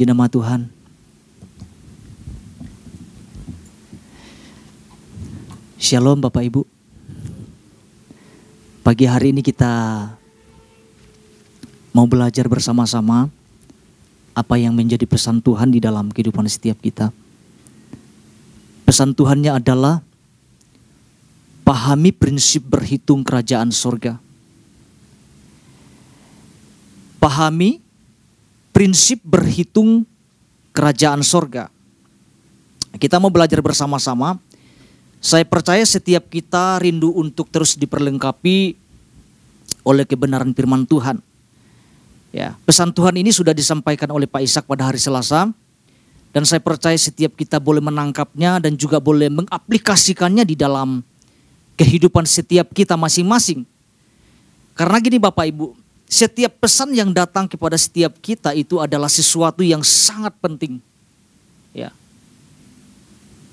Puji nama Tuhan. Shalom Bapak Ibu. Pagi hari ini kita mau belajar bersama-sama apa yang menjadi pesan Tuhan di dalam kehidupan setiap kita. Pesan Tuhannya adalah pahami prinsip berhitung kerajaan sorga. Pahami prinsip berhitung kerajaan sorga. Kita mau belajar bersama-sama. Saya percaya setiap kita rindu untuk terus diperlengkapi oleh kebenaran firman Tuhan. Ya, pesan Tuhan ini sudah disampaikan oleh Pak Ishak pada hari Selasa dan saya percaya setiap kita boleh menangkapnya dan juga boleh mengaplikasikannya di dalam kehidupan setiap kita masing-masing. Karena gini Bapak Ibu, setiap pesan yang datang kepada setiap kita itu adalah sesuatu yang sangat penting. Ya.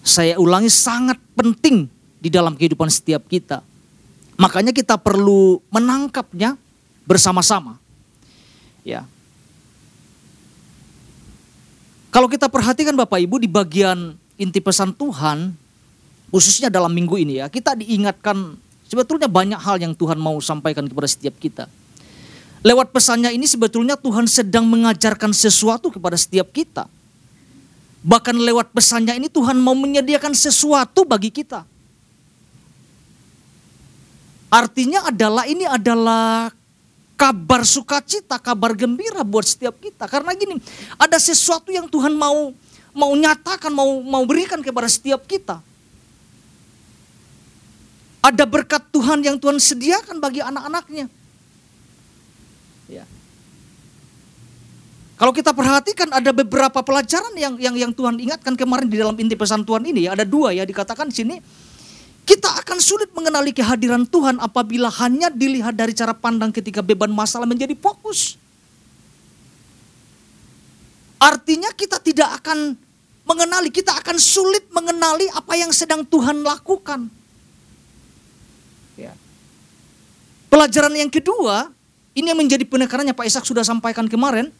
Saya ulangi sangat penting di dalam kehidupan setiap kita. Makanya kita perlu menangkapnya bersama-sama. Ya. Kalau kita perhatikan Bapak Ibu di bagian inti pesan Tuhan, khususnya dalam minggu ini ya, kita diingatkan sebetulnya banyak hal yang Tuhan mau sampaikan kepada setiap kita. Lewat pesannya ini sebetulnya Tuhan sedang mengajarkan sesuatu kepada setiap kita. Bahkan lewat pesannya ini Tuhan mau menyediakan sesuatu bagi kita. Artinya adalah ini adalah kabar sukacita, kabar gembira buat setiap kita. Karena gini, ada sesuatu yang Tuhan mau mau nyatakan, mau mau berikan kepada setiap kita. Ada berkat Tuhan yang Tuhan sediakan bagi anak-anaknya. Ya. Kalau kita perhatikan ada beberapa pelajaran yang yang yang Tuhan ingatkan kemarin di dalam inti pesan Tuhan ini ya ada dua ya dikatakan di sini kita akan sulit mengenali kehadiran Tuhan apabila hanya dilihat dari cara pandang ketika beban masalah menjadi fokus. Artinya kita tidak akan mengenali, kita akan sulit mengenali apa yang sedang Tuhan lakukan. Ya. Pelajaran yang kedua, ini yang menjadi penekanannya Pak Ishak sudah sampaikan kemarin.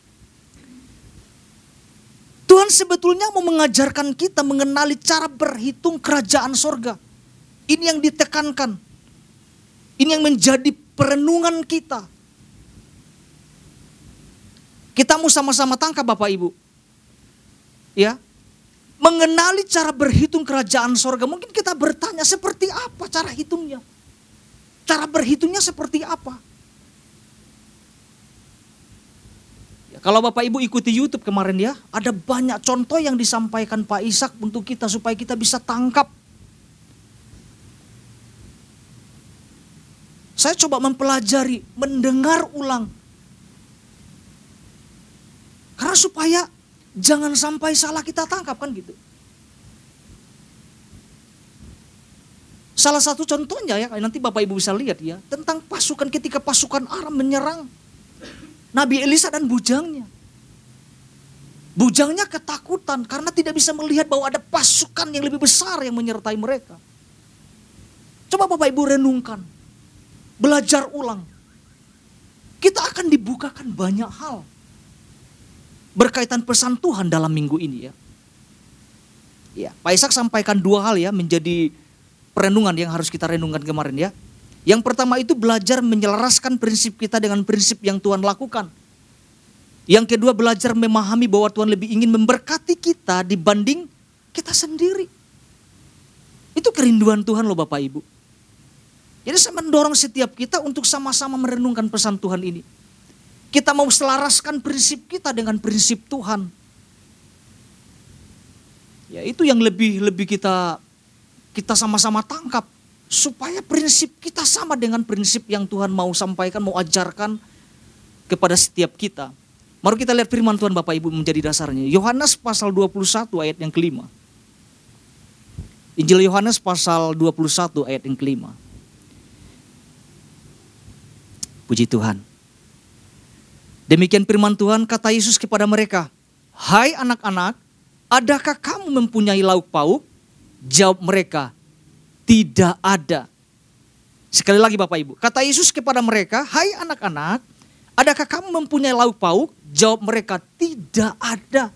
Tuhan sebetulnya mau mengajarkan kita mengenali cara berhitung kerajaan sorga. Ini yang ditekankan. Ini yang menjadi perenungan kita. Kita mau sama-sama tangkap Bapak Ibu. Ya. Mengenali cara berhitung kerajaan sorga. Mungkin kita bertanya seperti apa cara hitungnya. Cara berhitungnya seperti apa. Kalau Bapak Ibu ikuti YouTube kemarin ya. Ada banyak contoh yang disampaikan Pak Ishak untuk kita supaya kita bisa tangkap Saya coba mempelajari, mendengar ulang. Karena supaya jangan sampai salah kita tangkap kan gitu. Salah satu contohnya ya, nanti Bapak Ibu bisa lihat ya, tentang pasukan ketika pasukan Aram menyerang Nabi Elisa dan bujangnya. Bujangnya ketakutan karena tidak bisa melihat bahwa ada pasukan yang lebih besar yang menyertai mereka. Coba Bapak Ibu renungkan belajar ulang. Kita akan dibukakan banyak hal berkaitan pesan Tuhan dalam minggu ini ya. Ya, Pak Ishak sampaikan dua hal ya menjadi perenungan yang harus kita renungkan kemarin ya. Yang pertama itu belajar menyelaraskan prinsip kita dengan prinsip yang Tuhan lakukan. Yang kedua belajar memahami bahwa Tuhan lebih ingin memberkati kita dibanding kita sendiri. Itu kerinduan Tuhan loh Bapak Ibu. Jadi saya mendorong setiap kita untuk sama-sama merenungkan pesan Tuhan ini. Kita mau selaraskan prinsip kita dengan prinsip Tuhan. Ya itu yang lebih lebih kita kita sama-sama tangkap supaya prinsip kita sama dengan prinsip yang Tuhan mau sampaikan, mau ajarkan kepada setiap kita. Mari kita lihat firman Tuhan Bapak Ibu menjadi dasarnya. Yohanes pasal 21 ayat yang kelima. Injil Yohanes pasal 21 ayat yang kelima. Puji Tuhan. Demikian firman Tuhan kata Yesus kepada mereka, Hai anak-anak, adakah kamu mempunyai lauk pauk? Jawab mereka, tidak ada. Sekali lagi Bapak Ibu, kata Yesus kepada mereka, Hai anak-anak, Adakah kamu mempunyai lauk pauk? Jawab mereka, tidak ada.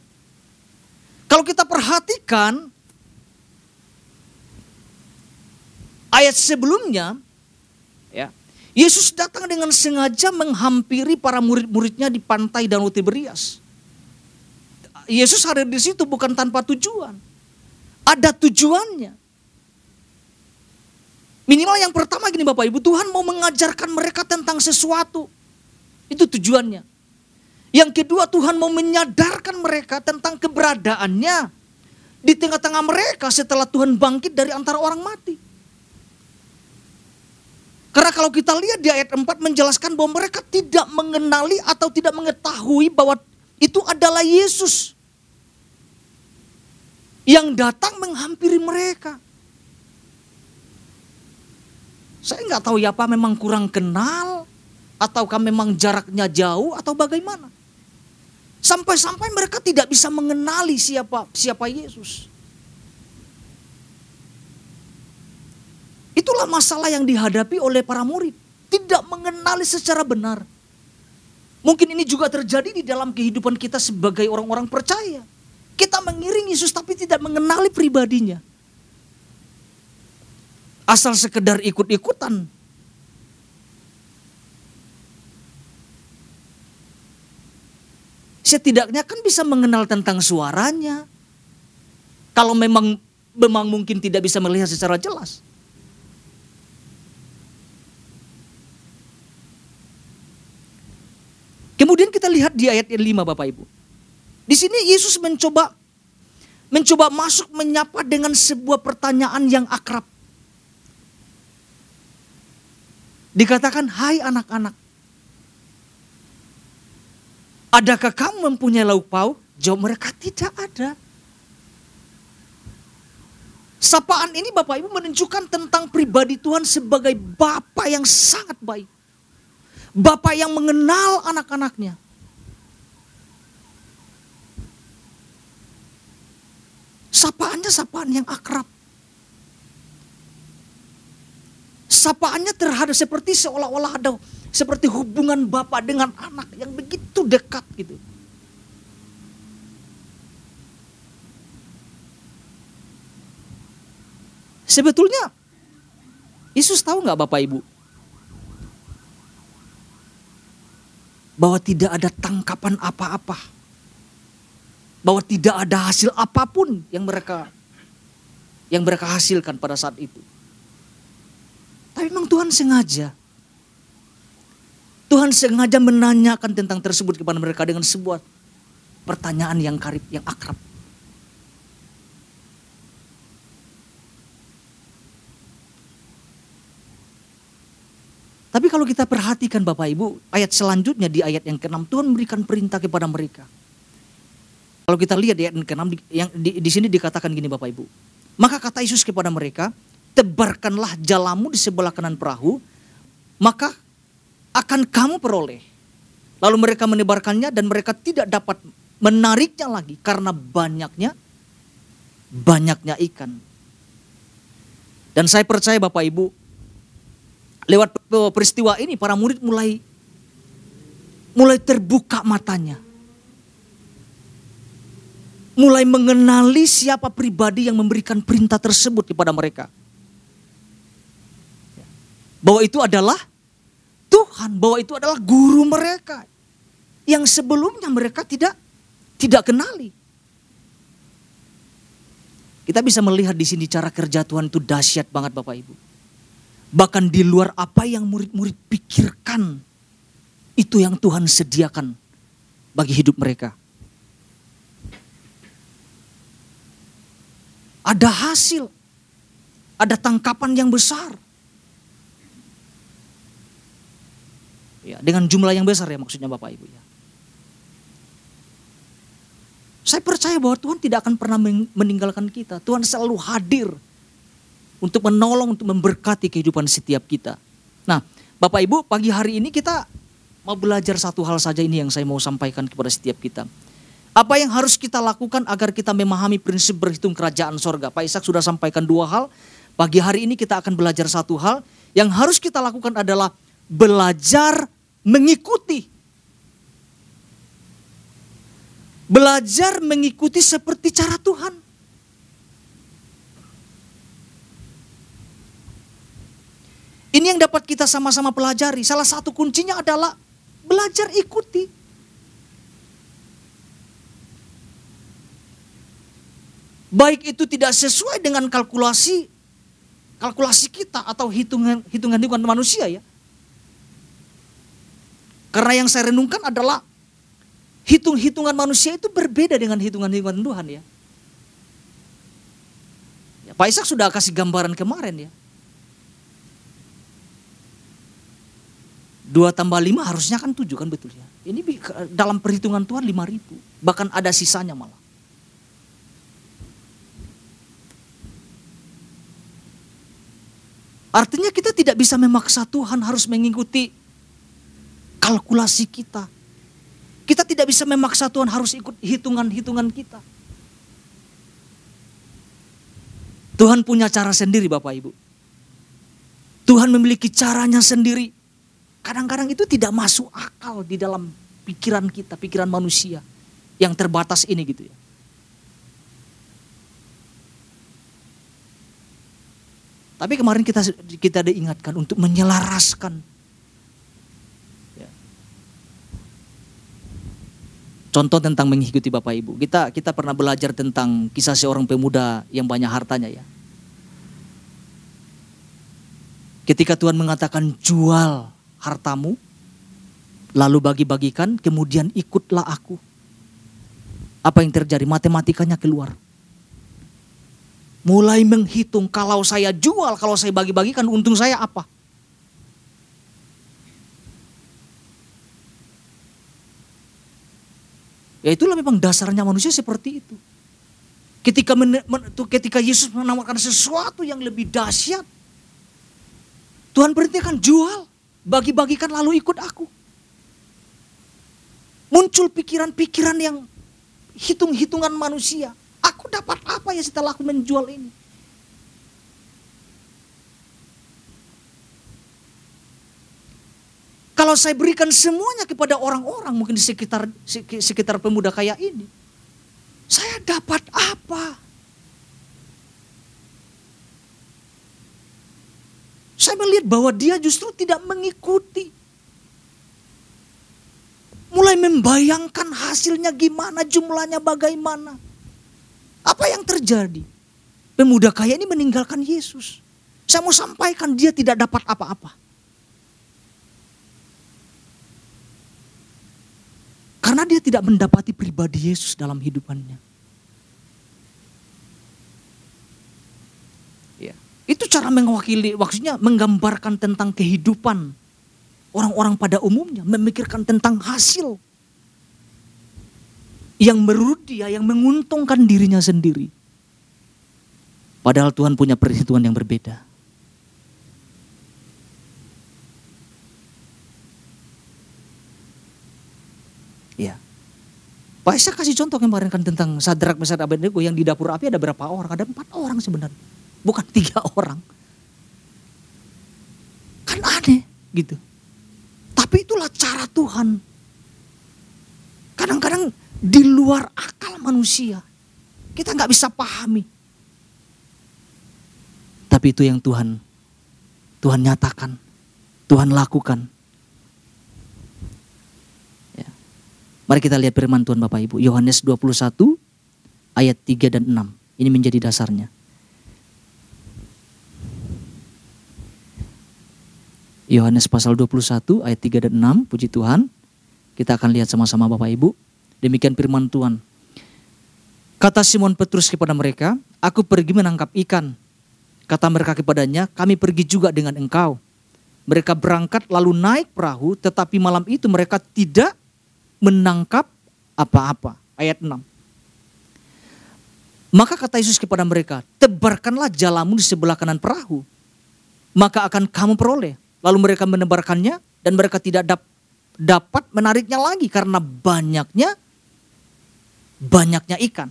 Kalau kita perhatikan ayat sebelumnya, ya, Yesus datang dengan sengaja menghampiri para murid-muridnya di pantai Danau Tiberias. Yesus hadir di situ bukan tanpa tujuan. Ada tujuannya. Minimal yang pertama gini Bapak Ibu, Tuhan mau mengajarkan mereka tentang sesuatu. Itu tujuannya. Yang kedua Tuhan mau menyadarkan mereka tentang keberadaannya di tengah-tengah mereka setelah Tuhan bangkit dari antara orang mati. Karena kalau kita lihat di ayat 4 menjelaskan bahwa mereka tidak mengenali atau tidak mengetahui bahwa itu adalah Yesus. Yang datang menghampiri mereka. Saya nggak tahu ya apa memang kurang kenal Ataukah memang jaraknya jauh atau bagaimana? Sampai-sampai mereka tidak bisa mengenali siapa siapa Yesus. Itulah masalah yang dihadapi oleh para murid. Tidak mengenali secara benar. Mungkin ini juga terjadi di dalam kehidupan kita sebagai orang-orang percaya. Kita mengiring Yesus tapi tidak mengenali pribadinya. Asal sekedar ikut-ikutan setidaknya kan bisa mengenal tentang suaranya. Kalau memang memang mungkin tidak bisa melihat secara jelas. Kemudian kita lihat di ayat 5 Bapak Ibu. Di sini Yesus mencoba mencoba masuk menyapa dengan sebuah pertanyaan yang akrab. Dikatakan, "Hai anak-anak, Adakah kamu mempunyai lauk pauk? Jawab mereka tidak ada. Sapaan ini Bapak Ibu menunjukkan tentang pribadi Tuhan sebagai Bapak yang sangat baik. Bapak yang mengenal anak-anaknya. Sapaannya sapaan yang akrab. Sapaannya terhadap seperti seolah-olah ada seperti hubungan bapak dengan anak yang begitu dekat gitu. Sebetulnya Yesus tahu nggak Bapak Ibu? Bahwa tidak ada tangkapan apa-apa. Bahwa tidak ada hasil apa pun yang mereka yang mereka hasilkan pada saat itu. Tapi memang Tuhan sengaja Tuhan sengaja menanyakan tentang tersebut kepada mereka dengan sebuah pertanyaan yang karib, yang akrab. Tapi kalau kita perhatikan Bapak Ibu, ayat selanjutnya di ayat yang ke-6 Tuhan memberikan perintah kepada mereka. Kalau kita lihat di ayat yang ke-6 yang di, di sini dikatakan gini Bapak Ibu. Maka kata Yesus kepada mereka, tebarkanlah jalamu di sebelah kanan perahu, maka akan kamu peroleh. Lalu mereka menebarkannya dan mereka tidak dapat menariknya lagi karena banyaknya banyaknya ikan. Dan saya percaya Bapak Ibu, lewat peristiwa ini para murid mulai mulai terbuka matanya. Mulai mengenali siapa pribadi yang memberikan perintah tersebut kepada mereka. Bahwa itu adalah Tuhan bahwa itu adalah guru mereka yang sebelumnya mereka tidak tidak kenali. Kita bisa melihat di sini cara kerja Tuhan itu dahsyat banget Bapak Ibu. Bahkan di luar apa yang murid-murid pikirkan, itu yang Tuhan sediakan bagi hidup mereka. Ada hasil, ada tangkapan yang besar. Ya, dengan jumlah yang besar ya maksudnya Bapak Ibu ya. Saya percaya bahwa Tuhan tidak akan pernah meninggalkan kita. Tuhan selalu hadir untuk menolong, untuk memberkati kehidupan setiap kita. Nah, Bapak Ibu, pagi hari ini kita mau belajar satu hal saja ini yang saya mau sampaikan kepada setiap kita. Apa yang harus kita lakukan agar kita memahami prinsip berhitung kerajaan sorga? Pak Ishak sudah sampaikan dua hal. Pagi hari ini kita akan belajar satu hal. Yang harus kita lakukan adalah belajar mengikuti. Belajar mengikuti seperti cara Tuhan. Ini yang dapat kita sama-sama pelajari. Salah satu kuncinya adalah belajar ikuti. Baik itu tidak sesuai dengan kalkulasi kalkulasi kita atau hitungan hitungan hitungan manusia ya karena yang saya renungkan adalah hitung-hitungan manusia itu berbeda dengan hitungan-hitungan Tuhan ya. ya. Pak Ishak sudah kasih gambaran kemarin ya. Dua tambah lima harusnya kan tujuh kan betul ya. Ini dalam perhitungan Tuhan lima ribu. Bahkan ada sisanya malah. Artinya kita tidak bisa memaksa Tuhan harus mengikuti kalkulasi kita. Kita tidak bisa memaksa Tuhan harus ikut hitungan-hitungan kita. Tuhan punya cara sendiri Bapak Ibu. Tuhan memiliki caranya sendiri. Kadang-kadang itu tidak masuk akal di dalam pikiran kita, pikiran manusia yang terbatas ini gitu ya. Tapi kemarin kita kita diingatkan untuk menyelaraskan Contoh tentang mengikuti Bapak Ibu. Kita kita pernah belajar tentang kisah seorang pemuda yang banyak hartanya ya. Ketika Tuhan mengatakan jual hartamu, lalu bagi-bagikan, kemudian ikutlah aku. Apa yang terjadi? Matematikanya keluar. Mulai menghitung kalau saya jual, kalau saya bagi-bagikan untung saya apa? Ya itulah memang dasarnya manusia seperti itu. Ketika men, men, ketika Yesus menawarkan sesuatu yang lebih dahsyat, Tuhan berhentikan jual, bagi-bagikan lalu ikut aku. Muncul pikiran-pikiran yang hitung-hitungan manusia. Aku dapat apa ya setelah aku menjual ini? Kalau saya berikan semuanya kepada orang-orang mungkin di sekitar sekitar pemuda kaya ini, saya dapat apa? Saya melihat bahwa dia justru tidak mengikuti. Mulai membayangkan hasilnya gimana, jumlahnya bagaimana. Apa yang terjadi? Pemuda kaya ini meninggalkan Yesus. Saya mau sampaikan dia tidak dapat apa-apa. Karena dia tidak mendapati pribadi Yesus dalam hidupannya. Ya. Itu cara mewakili, maksudnya menggambarkan tentang kehidupan orang-orang pada umumnya. Memikirkan tentang hasil. Yang menurut dia, yang menguntungkan dirinya sendiri. Padahal Tuhan punya perhitungan yang berbeda. Ya. Pak Isa kasih contoh kemarin kan tentang Sadrak Mesad Abednego yang di dapur api ada berapa orang? Ada empat orang sebenarnya. Bukan tiga orang. Kan aneh gitu. Tapi itulah cara Tuhan. Kadang-kadang di luar akal manusia. Kita nggak bisa pahami. Tapi itu yang Tuhan Tuhan nyatakan, Tuhan lakukan. Mari kita lihat firman Tuhan Bapak Ibu. Yohanes 21 ayat 3 dan 6. Ini menjadi dasarnya. Yohanes pasal 21 ayat 3 dan 6. Puji Tuhan. Kita akan lihat sama-sama Bapak Ibu. Demikian firman Tuhan. Kata Simon Petrus kepada mereka, aku pergi menangkap ikan. Kata mereka kepadanya, kami pergi juga dengan engkau. Mereka berangkat lalu naik perahu, tetapi malam itu mereka tidak menangkap apa-apa. Ayat 6. Maka kata Yesus kepada mereka, tebarkanlah jalamu di sebelah kanan perahu. Maka akan kamu peroleh. Lalu mereka menebarkannya dan mereka tidak dap dapat menariknya lagi karena banyaknya banyaknya ikan.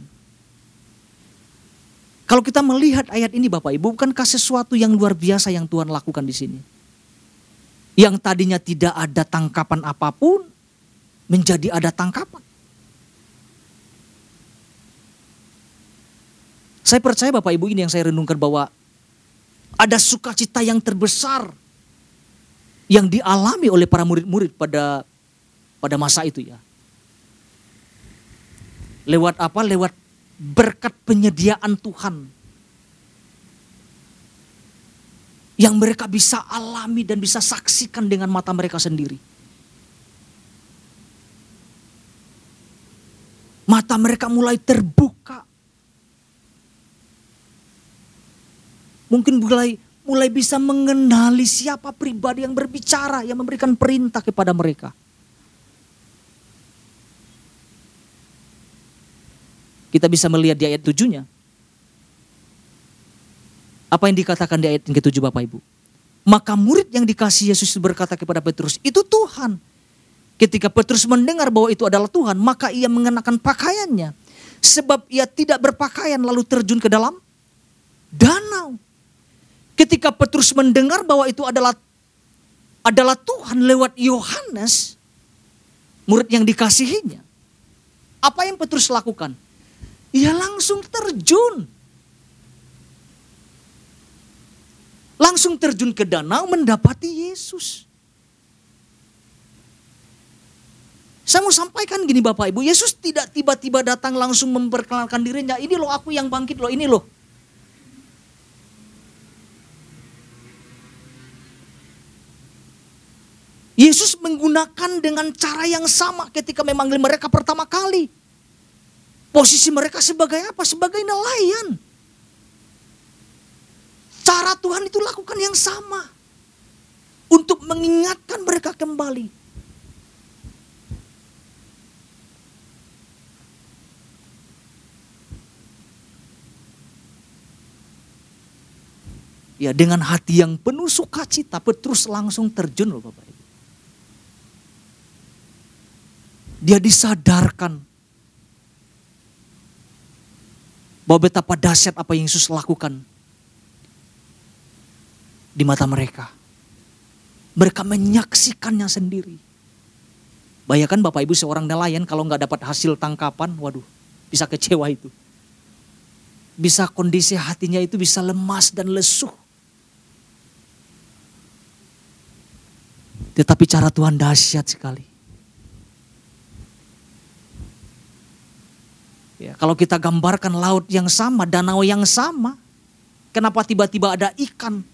Kalau kita melihat ayat ini Bapak Ibu, bukankah sesuatu yang luar biasa yang Tuhan lakukan di sini? Yang tadinya tidak ada tangkapan apa pun, menjadi ada tangkapan. Saya percaya Bapak Ibu ini yang saya renungkan bahwa ada sukacita yang terbesar yang dialami oleh para murid-murid pada pada masa itu ya. Lewat apa? Lewat berkat penyediaan Tuhan. Yang mereka bisa alami dan bisa saksikan dengan mata mereka sendiri. Mata mereka mulai terbuka. Mungkin mulai mulai bisa mengenali siapa pribadi yang berbicara, yang memberikan perintah kepada mereka. Kita bisa melihat di ayat tujuhnya. Apa yang dikatakan di ayat yang ketujuh Bapak Ibu? Maka murid yang dikasih Yesus berkata kepada Petrus, itu Tuhan. Ketika Petrus mendengar bahwa itu adalah Tuhan, maka ia mengenakan pakaiannya. Sebab ia tidak berpakaian lalu terjun ke dalam danau. Ketika Petrus mendengar bahwa itu adalah adalah Tuhan lewat Yohanes, murid yang dikasihinya. Apa yang Petrus lakukan? Ia langsung terjun. Langsung terjun ke danau mendapati Yesus. Saya mau sampaikan gini Bapak Ibu, Yesus tidak tiba-tiba datang langsung memperkenalkan dirinya. Ini loh aku yang bangkit loh, ini loh. Yesus menggunakan dengan cara yang sama ketika memanggil mereka pertama kali. Posisi mereka sebagai apa? Sebagai nelayan. Cara Tuhan itu lakukan yang sama. Untuk mengingatkan mereka kembali Ya dengan hati yang penuh sukacita Petrus langsung terjun loh Bapak Ibu. Dia disadarkan bahwa betapa dahsyat apa yang Yesus lakukan di mata mereka. Mereka menyaksikannya sendiri. Bayangkan Bapak Ibu seorang nelayan kalau nggak dapat hasil tangkapan, waduh bisa kecewa itu. Bisa kondisi hatinya itu bisa lemas dan lesuh. Tetapi cara Tuhan dahsyat sekali. Ya, kalau kita gambarkan laut yang sama, danau yang sama, kenapa tiba-tiba ada ikan?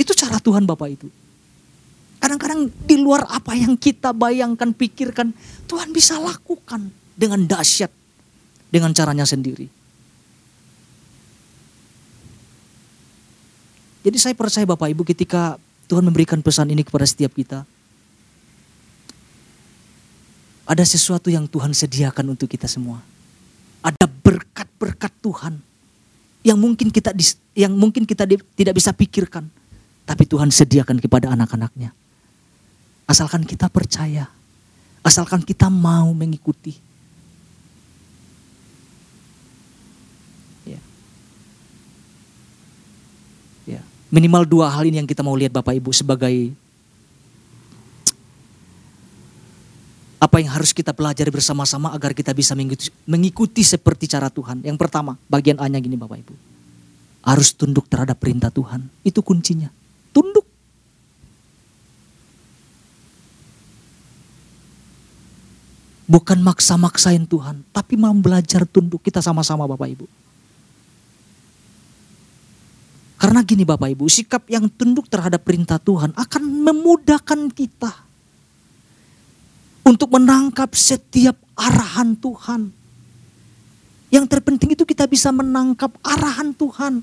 Itu cara Tuhan Bapak itu. Kadang-kadang di luar apa yang kita bayangkan, pikirkan, Tuhan bisa lakukan dengan dahsyat, dengan caranya sendiri. Jadi saya percaya Bapak Ibu ketika Tuhan memberikan pesan ini kepada setiap kita. Ada sesuatu yang Tuhan sediakan untuk kita semua. Ada berkat-berkat Tuhan yang mungkin kita yang mungkin kita tidak bisa pikirkan, tapi Tuhan sediakan kepada anak-anaknya. Asalkan kita percaya, asalkan kita mau mengikuti. Minimal dua hal ini yang kita mau lihat Bapak Ibu sebagai apa yang harus kita pelajari bersama-sama agar kita bisa mengikuti, mengikuti seperti cara Tuhan. Yang pertama, bagian A-nya gini Bapak Ibu. Harus tunduk terhadap perintah Tuhan. Itu kuncinya. Tunduk. Bukan maksa-maksain Tuhan, tapi mau belajar tunduk. Kita sama-sama Bapak Ibu. Karena gini Bapak Ibu, sikap yang tunduk terhadap perintah Tuhan akan memudahkan kita untuk menangkap setiap arahan Tuhan. Yang terpenting itu kita bisa menangkap arahan Tuhan.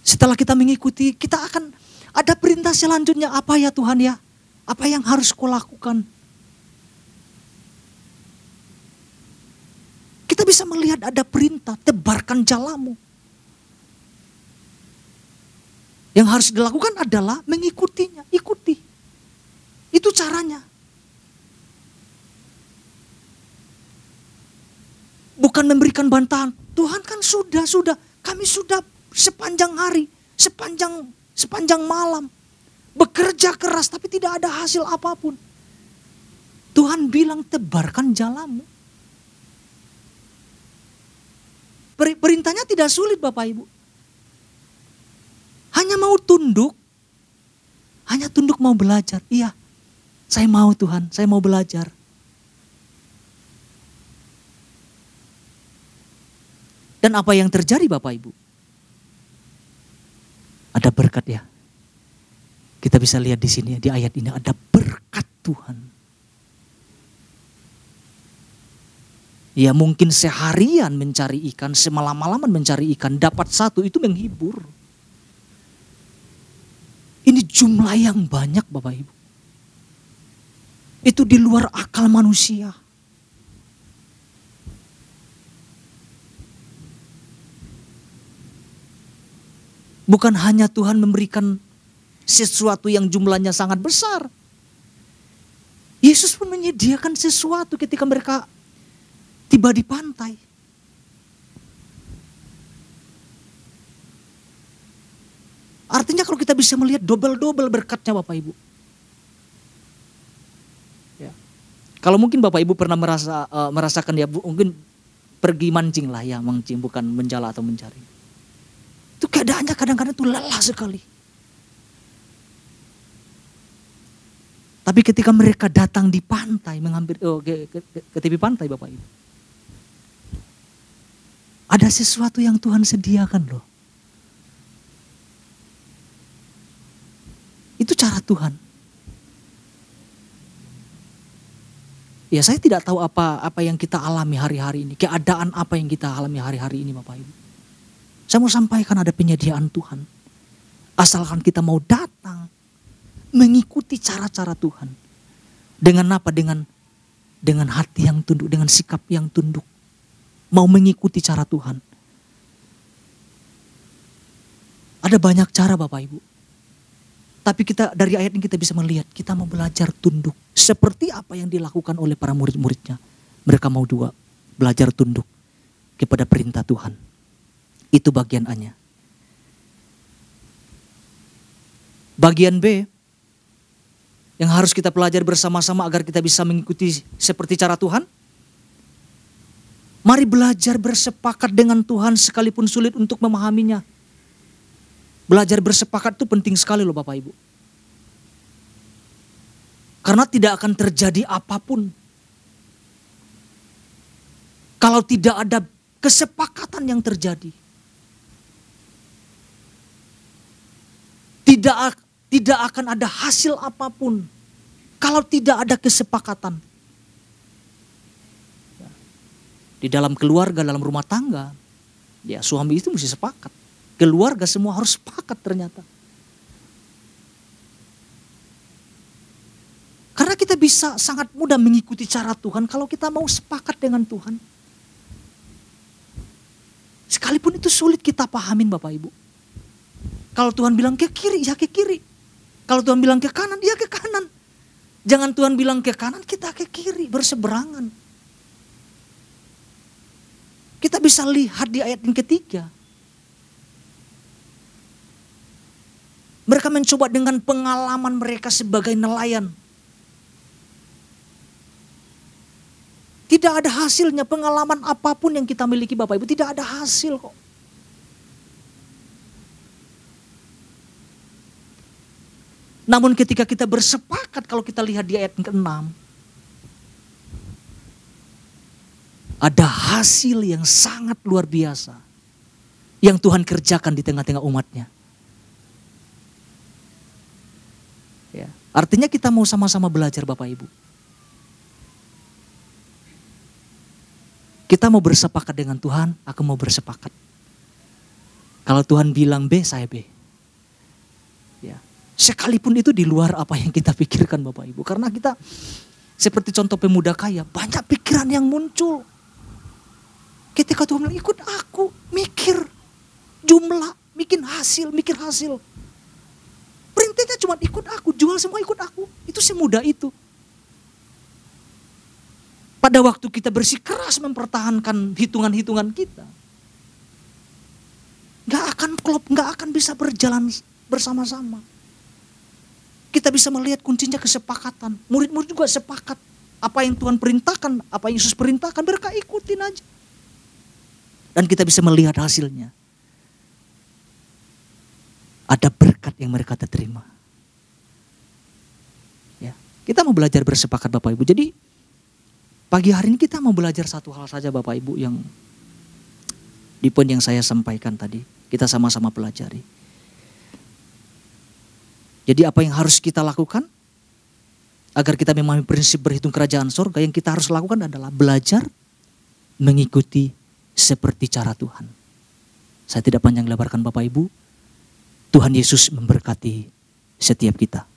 Setelah kita mengikuti, kita akan ada perintah selanjutnya apa ya Tuhan ya? Apa yang harus kulakukan? lakukan? Bisa melihat ada perintah, tebarkan jalamu. Yang harus dilakukan adalah mengikutinya, ikuti. Itu caranya. Bukan memberikan bantahan. Tuhan kan sudah, sudah. Kami sudah sepanjang hari, sepanjang sepanjang malam. Bekerja keras tapi tidak ada hasil apa pun. Tuhan bilang tebarkan jalamu. Perintahnya tidak sulit Bapak Ibu. Hanya mau tunduk. Hanya tunduk mau belajar. Iya, saya mau Tuhan, saya mau belajar. Dan apa yang terjadi Bapak Ibu? Ada berkat ya. Kita bisa lihat di sini di ayat ini ada berkat Tuhan. Ya mungkin seharian mencari ikan, semalam-malaman mencari ikan, dapat satu itu menghibur. Ini jumlah yang banyak Bapak Ibu. Itu di luar akal manusia. Bukan hanya Tuhan memberikan sesuatu yang jumlahnya sangat besar. Yesus pun menyediakan sesuatu ketika mereka tiba di pantai. Artinya kalau kita bisa melihat double-double berkatnya Bapak Ibu. Ya. Kalau mungkin Bapak Ibu pernah merasa uh, merasakan ya mungkin pergi mancing lah ya mancing bukan menjala atau mencari. Itu keadaannya kadang-kadang itu lelah sekali. Tapi ketika mereka datang di pantai mengambil oh, ke, ke, ke tepi pantai Bapak Ibu. Ada sesuatu yang Tuhan sediakan loh. Itu cara Tuhan. Ya saya tidak tahu apa apa yang kita alami hari-hari ini. Keadaan apa yang kita alami hari-hari ini Bapak Ibu. Saya mau sampaikan ada penyediaan Tuhan. Asalkan kita mau datang. Mengikuti cara-cara Tuhan. Dengan apa? Dengan dengan hati yang tunduk, dengan sikap yang tunduk mau mengikuti cara Tuhan. Ada banyak cara Bapak Ibu. Tapi kita dari ayat ini kita bisa melihat kita mau belajar tunduk. Seperti apa yang dilakukan oleh para murid-muridnya. Mereka mau juga belajar tunduk kepada perintah Tuhan. Itu bagian A-nya. Bagian B yang harus kita pelajari bersama-sama agar kita bisa mengikuti seperti cara Tuhan Mari belajar bersepakat dengan Tuhan sekalipun sulit untuk memahaminya. Belajar bersepakat itu penting sekali loh Bapak Ibu. Karena tidak akan terjadi apa pun. Kalau tidak ada kesepakatan yang terjadi. Tidak, tidak akan ada hasil apa pun. Kalau tidak ada kesepakatan. Di dalam keluarga, dalam rumah tangga, ya suami itu mesti sepakat. Keluarga semua harus sepakat ternyata. Karena kita bisa sangat mudah mengikuti cara Tuhan kalau kita mau sepakat dengan Tuhan. Sekalipun itu sulit kita pahamin Bapak Ibu. Kalau Tuhan bilang ke kiri, ya ke kiri. Kalau Tuhan bilang ke kanan, ya ke kanan. Jangan Tuhan bilang ke kanan, kita ke kiri, berseberangan. Kita bisa lihat di ayat yang ketiga. Mereka mencoba dengan pengalaman mereka sebagai nelayan. Tidak ada hasilnya pengalaman apa pun yang kita miliki Bapak Ibu. Tidak ada hasil kok. Namun ketika kita bersepakat kalau kita lihat di ayat ke-6. Ada hasil yang sangat luar biasa yang Tuhan kerjakan di tengah-tengah umatnya. Ya, artinya kita mau sama-sama belajar Bapak Ibu. Kita mau bersepakat dengan Tuhan, aku mau bersepakat. Kalau Tuhan bilang B, saya B. Ya. Sekalipun itu di luar apa yang kita pikirkan Bapak Ibu. Karena kita seperti contoh pemuda kaya, banyak pikiran yang muncul. Ketika Tuhan bilang ikut aku, mikir jumlah, bikin hasil, mikir hasil. Perintahnya cuma ikut aku, jual semua ikut aku. Itu semudah itu. Pada waktu kita bersikeras mempertahankan hitungan-hitungan kita. Gak akan klop, gak akan bisa berjalan bersama-sama. Kita bisa melihat kuncinya kesepakatan. Murid-murid juga sepakat. Apa yang Tuhan perintahkan, apa yang Yesus perintahkan, mereka ikutin aja. Dan kita bisa melihat hasilnya. Ada berkat yang mereka terima. Ya, kita mau belajar bersepakat Bapak Ibu. Jadi pagi hari ini kita mau belajar satu hal saja Bapak Ibu yang di poin yang saya sampaikan tadi. Kita sama-sama pelajari. Jadi apa yang harus kita lakukan? Agar kita memahami prinsip berhitung kerajaan surga, yang kita harus lakukan adalah belajar mengikuti seperti cara Tuhan. Saya tidak panjang lebarkan Bapak Ibu. Tuhan Yesus memberkati setiap kita.